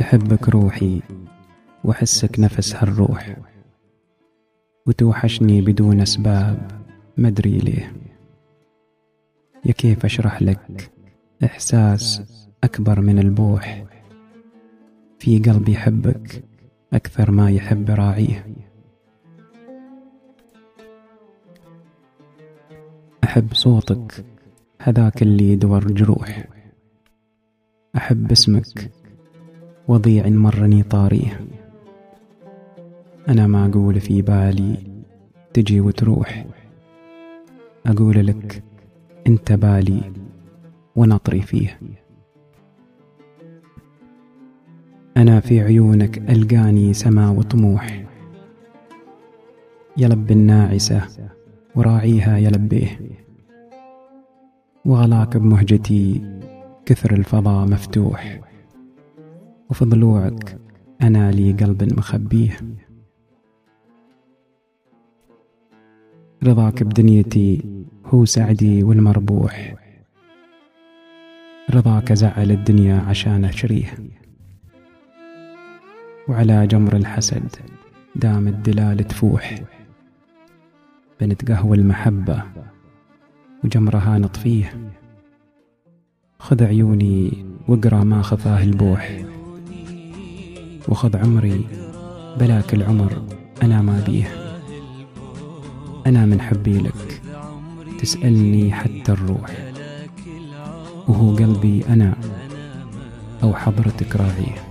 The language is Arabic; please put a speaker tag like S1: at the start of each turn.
S1: تحبك روحي وحسك نفس هالروح. وتوحشني بدون أسباب مدري ليه. يا كيف أشرح لك؟ إحساس أكبر من البوح. في قلبي يحبك أكثر ما يحب راعيه. أحب صوتك هذاك اللي يدور جروح. أحب اسمك وضيع مرني طاريه أنا ما أقول في بالي تجي وتروح. أقول لك أنت بالي ونطري فيه. أنا في عيونك ألقاني سما وطموح. يلب الناعسة وراعيها يلبيه وغلاك بمهجتي كثر الفضا مفتوح. وفي ضلوعك أنا لي قلب مخبيه. رضاك بدنيتي هو سعدي والمربوح. رضاك زعل الدنيا عشان أشريه وعلى جمر الحسد دام الدلال تفوح. بنتقهوى المحبة وجمرها نطفيه. خذ عيوني واقرأ ما خفاه البوح. وخذ عمري بلاك العمر أنا ما بيه. أنا من حبي لك تسألني حتى الروح. وهو قلبي أنا أو حضرتك راعيه